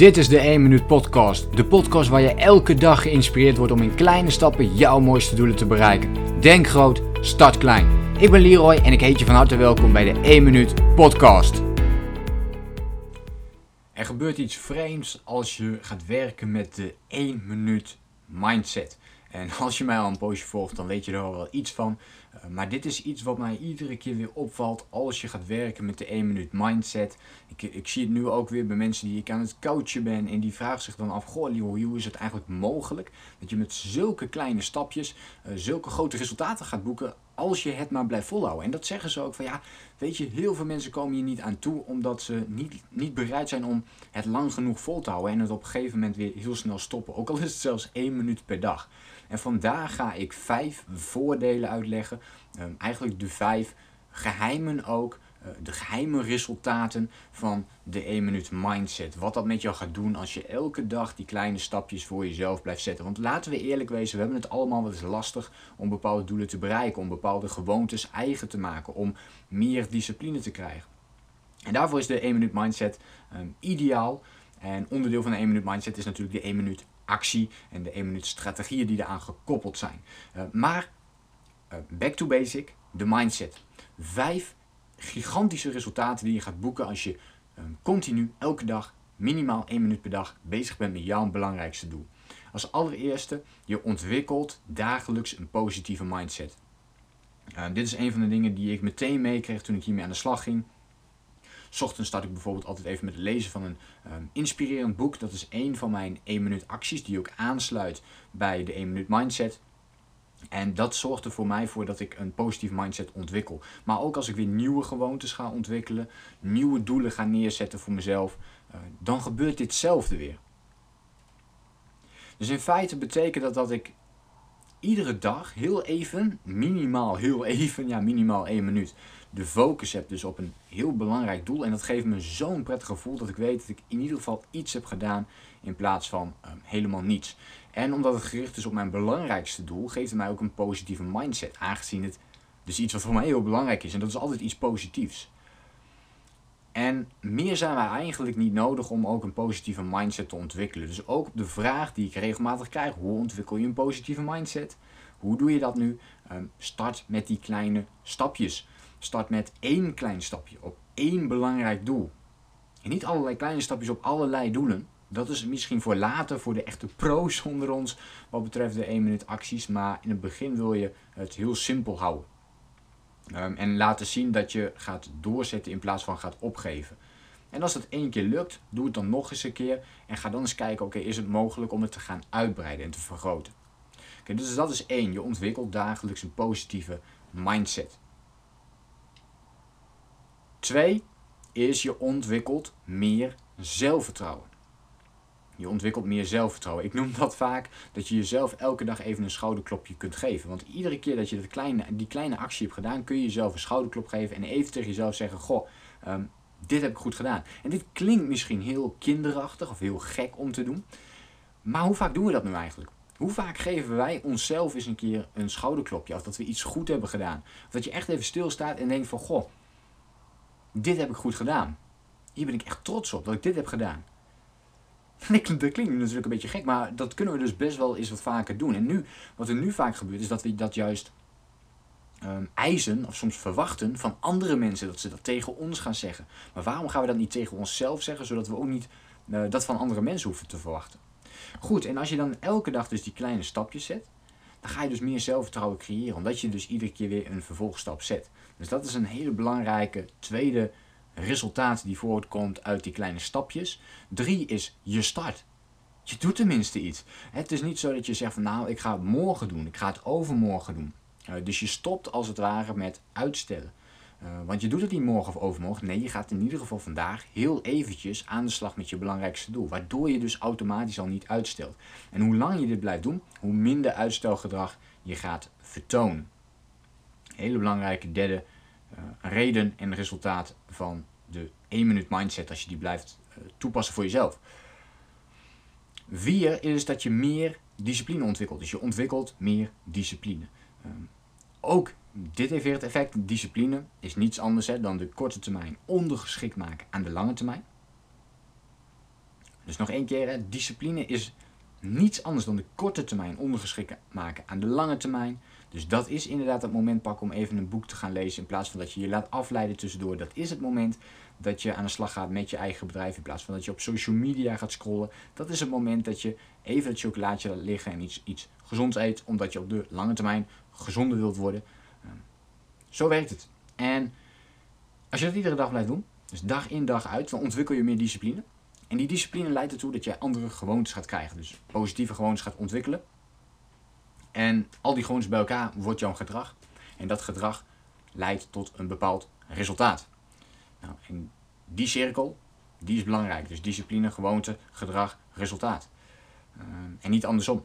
Dit is de 1 Minuut Podcast. De podcast waar je elke dag geïnspireerd wordt om in kleine stappen jouw mooiste doelen te bereiken. Denk groot, start klein. Ik ben Leroy en ik heet je van harte welkom bij de 1 Minuut Podcast. Er gebeurt iets vreemds als je gaat werken met de 1 Minuut Mindset. En als je mij al een poosje volgt, dan weet je er al wel iets van. Eh, maar dit is iets wat mij iedere keer weer opvalt als je gaat werken met de 1 minuut mindset. Ik, ik zie het nu ook weer bij mensen die ik aan het coachen ben. En die vragen zich dan af, goh hoe is het eigenlijk mogelijk dat je met zulke kleine stapjes uh, zulke grote resultaten gaat boeken als je het maar blijft volhouden. En dat zeggen ze ook van ja, weet je, heel veel mensen komen hier niet aan toe omdat ze niet, niet bereid zijn om het lang genoeg vol te houden en het op een gegeven moment weer heel snel stoppen. Ook al is het zelfs één minuut per dag. En vandaag ga ik vijf voordelen uitleggen. Um, eigenlijk de vijf geheimen ook. Uh, de geheime resultaten van de 1 minuut mindset. Wat dat met jou gaat doen als je elke dag die kleine stapjes voor jezelf blijft zetten. Want laten we eerlijk wezen, we hebben het allemaal wat lastig om bepaalde doelen te bereiken. Om bepaalde gewoontes eigen te maken. Om meer discipline te krijgen. En daarvoor is de 1 minuut mindset um, ideaal. En onderdeel van de 1 minuut mindset is natuurlijk de 1 minuut actie en de 1 minuut strategieën die eraan gekoppeld zijn. Uh, maar, uh, back to basic, de mindset. Vijf gigantische resultaten die je gaat boeken als je uh, continu elke dag minimaal 1 minuut per dag bezig bent met jouw belangrijkste doel. Als allereerste, je ontwikkelt dagelijks een positieve mindset. dit is een van de dingen die ik meteen meekreeg toen ik hiermee aan de slag ging. Ochtends start ik bijvoorbeeld altijd even met het lezen van een um, inspirerend boek. Dat is een van mijn 1 minuut acties die ook aansluit bij de 1 minuut mindset. En dat zorgt er voor mij voor dat ik een positieve mindset ontwikkel. Maar ook als ik weer nieuwe gewoontes ga ontwikkelen, nieuwe doelen ga neerzetten voor mezelf, uh, dan gebeurt ditzelfde weer. Dus in feite betekent dat dat ik iedere dag heel even, minimaal heel even, ja minimaal 1 minuut, de focus heb dus op een heel belangrijk doel. En dat geeft me zo'n prettig gevoel dat ik weet dat ik in ieder geval iets heb gedaan in plaats van um, helemaal niets. En omdat het gericht is op mijn belangrijkste doel, geeft het mij ook een positieve mindset. Aangezien het dus iets wat voor mij heel belangrijk is. En dat is altijd iets positiefs. En meer zijn wij eigenlijk niet nodig om ook een positieve mindset te ontwikkelen. Dus ook de vraag die ik regelmatig krijg: hoe ontwikkel je een positieve mindset? Hoe doe je dat nu? Um, start met die kleine stapjes. Start met één klein stapje op één belangrijk doel. En niet allerlei kleine stapjes op allerlei doelen. Dat is misschien voor later, voor de echte pro's onder ons, wat betreft de 1 minuut acties. Maar in het begin wil je het heel simpel houden. Um, en laten zien dat je gaat doorzetten in plaats van gaat opgeven. En als dat één keer lukt, doe het dan nog eens een keer. En ga dan eens kijken, oké, is het mogelijk om het te gaan uitbreiden en te vergroten. Okay, dus dat is één. Je ontwikkelt dagelijks een positieve mindset. Twee is je ontwikkelt meer zelfvertrouwen. Je ontwikkelt meer zelfvertrouwen. Ik noem dat vaak dat je jezelf elke dag even een schouderklopje kunt geven. Want iedere keer dat je dat kleine, die kleine actie hebt gedaan, kun je jezelf een schouderklop geven en even tegen jezelf zeggen: Goh, um, dit heb ik goed gedaan. En dit klinkt misschien heel kinderachtig of heel gek om te doen. Maar hoe vaak doen we dat nu eigenlijk? Hoe vaak geven wij onszelf eens een keer een schouderklopje? Of dat we iets goed hebben gedaan? Of dat je echt even stilstaat en denkt van, goh, dit heb ik goed gedaan. Hier ben ik echt trots op dat ik dit heb gedaan. Dat klinkt natuurlijk een beetje gek, maar dat kunnen we dus best wel eens wat vaker doen. En nu, wat er nu vaak gebeurt, is dat we dat juist um, eisen of soms verwachten van andere mensen. Dat ze dat tegen ons gaan zeggen. Maar waarom gaan we dat niet tegen onszelf zeggen, zodat we ook niet uh, dat van andere mensen hoeven te verwachten? Goed, en als je dan elke dag dus die kleine stapjes zet, dan ga je dus meer zelfvertrouwen creëren. Omdat je dus iedere keer weer een vervolgstap zet. Dus dat is een hele belangrijke tweede resultaat die voortkomt uit die kleine stapjes. Drie is je start. Je doet tenminste iets. Het is niet zo dat je zegt van nou ik ga het morgen doen, ik ga het overmorgen doen. Uh, dus je stopt als het ware met uitstellen. Uh, want je doet het niet morgen of overmorgen. Nee, je gaat in ieder geval vandaag heel eventjes aan de slag met je belangrijkste doel. Waardoor je dus automatisch al niet uitstelt. En hoe lang je dit blijft doen, hoe minder uitstelgedrag je gaat vertonen. Hele belangrijke derde uh, reden en resultaat van de 1 minuut mindset als je die blijft uh, toepassen voor jezelf. Vier is dat je meer discipline ontwikkelt. Dus je ontwikkelt meer discipline. Um, ook dit heeft weer het effect, discipline is niets anders hè, dan de korte termijn ondergeschikt maken aan de lange termijn. Dus nog één keer, discipline is niets anders dan de korte termijn ondergeschikt maken aan de lange termijn. Dus dat is inderdaad het moment pakken om even een boek te gaan lezen in plaats van dat je je laat afleiden tussendoor. Dat is het moment dat je aan de slag gaat met je eigen bedrijf in plaats van dat je op social media gaat scrollen. Dat is het moment dat je even het chocolaatje laat liggen en iets, iets gezonds eet, omdat je op de lange termijn gezonder wilt worden. Ehm, zo werkt het. En als je dat iedere dag blijft doen, dus dag in dag uit, dan ontwikkel je meer discipline. En die discipline leidt ertoe dat je andere gewoontes gaat krijgen. Dus positieve gewoontes gaat ontwikkelen. En al die gewoontes bij elkaar wordt jouw gedrag. En dat gedrag leidt tot een bepaald resultaat. Nou, en die cirkel, die is belangrijk. Dus discipline, gewoonte, gedrag, resultaat. Uh, en niet andersom.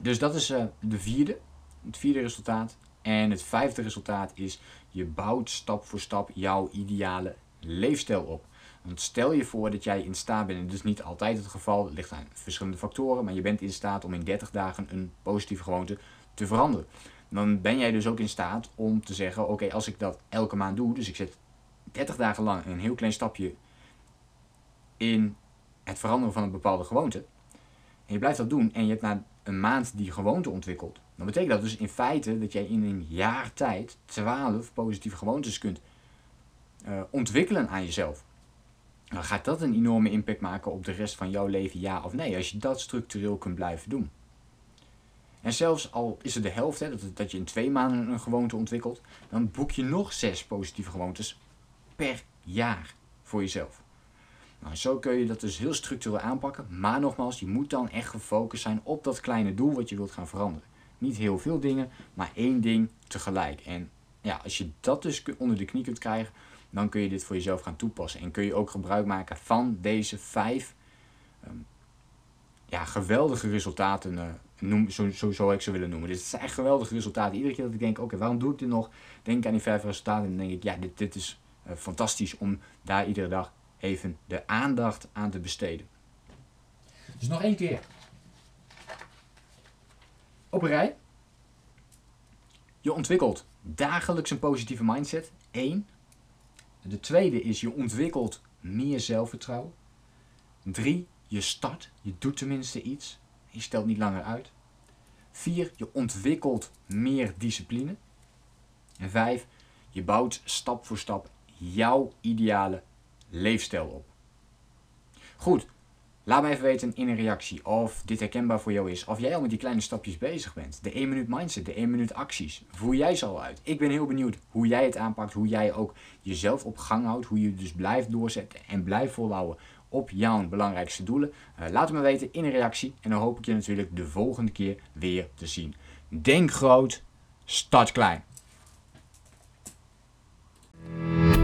Dus dat is uh, de vierde. Het vierde resultaat. En het vijfde resultaat is, je bouwt stap voor stap jouw ideale leefstijl op. Want stel je voor dat jij in staat bent, en is niet altijd het geval, het ligt aan verschillende factoren, maar je bent in staat om in 30 dagen een positieve gewoonte te veranderen. Dan ben jij dus ook in staat om te zeggen, oké, als ik dat elke maand doe, dus ik zet 30 dagen lang een heel klein stapje in het veranderen van een bepaalde gewoonte, en je blijft dat doen en je hebt na een maand die gewoonte ontwikkeld, dan betekent dat dus in feite dat jij in een jaar tijd 12 positieve gewoontes kunt uh, ontwikkelen aan jezelf. Dan gaat dat een enorme impact maken op de rest van jouw leven, ja of nee, als je dat structureel kunt blijven doen. En zelfs al is het de helft, hè, dat, dat je in twee maanden een gewoonte ontwikkelt, dan boek je nog zes positieve gewoontes per jaar voor jezelf. Nou, zo kun je dat dus heel structureel aanpakken, maar nogmaals, je moet dan echt gefocust zijn op dat kleine doel wat je wilt gaan veranderen. Niet heel veel dingen, maar één ding tegelijk. En ja, als je dat dus onder de knie kunt krijgen, dan kun je dit voor jezelf gaan toepassen. En kun je ook gebruik maken van deze vijf um, ja, geweldige resultaten. Uh, noem, zo, zo zou ik ze willen noemen. Dit zijn echt geweldige resultaten. Iedere keer dat ik denk, oké, waarom doe ik dit nog? Denk aan die vijf resultaten en dan denk ik, ja, dit, dit is uh, fantastisch om daar iedere dag even de aandacht aan te besteden. Dus nog één keer. Op een rij. Je ontwikkelt dagelijks een positieve mindset. 1. De tweede is je ontwikkelt meer zelfvertrouwen. 3. Je start, je doet tenminste iets. Je stelt niet langer uit. 4. Je ontwikkelt meer discipline. En 5. Je bouwt stap voor stap jouw ideale leefstijl op. Goed, Laat me even weten in een reactie of dit herkenbaar voor jou is. Of jij al met die kleine stapjes bezig bent. De 1 minuut mindset, de 1 minuut acties. Voer jij ze al uit? Ik ben heel benieuwd hoe jij het aanpakt. Hoe jij ook jezelf op gang houdt. Hoe je dus blijft doorzetten en blijft volhouden op jouw belangrijkste doelen. Uh, laat het me weten in een reactie. En dan hoop ik je natuurlijk de volgende keer weer te zien. Denk groot, start klein.